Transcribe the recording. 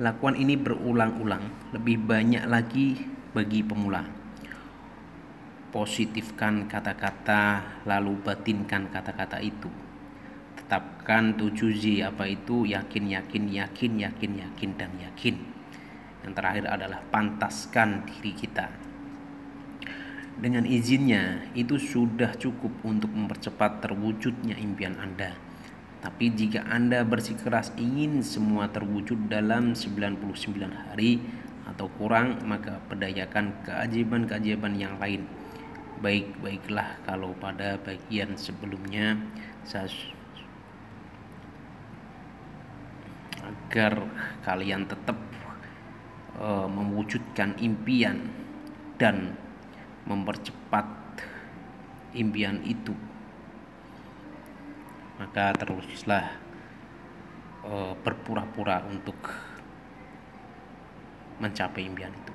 lakukan ini berulang-ulang, lebih banyak lagi bagi pemula. Positifkan kata-kata, lalu batinkan kata-kata itu. Tetapkan 7Z apa itu yakin, yakin, yakin, yakin, yakin, dan yakin. Yang terakhir adalah pantaskan diri kita. Dengan izinnya, itu sudah cukup untuk mempercepat terwujudnya impian Anda. Tapi jika Anda bersikeras ingin semua terwujud dalam 99 hari atau kurang, maka pedayakan keajaiban-keajaiban yang lain. Baik-baiklah kalau pada bagian sebelumnya saya agar kalian tetap uh, mewujudkan impian dan mempercepat impian itu maka teruslah uh, berpura-pura untuk mencapai impian itu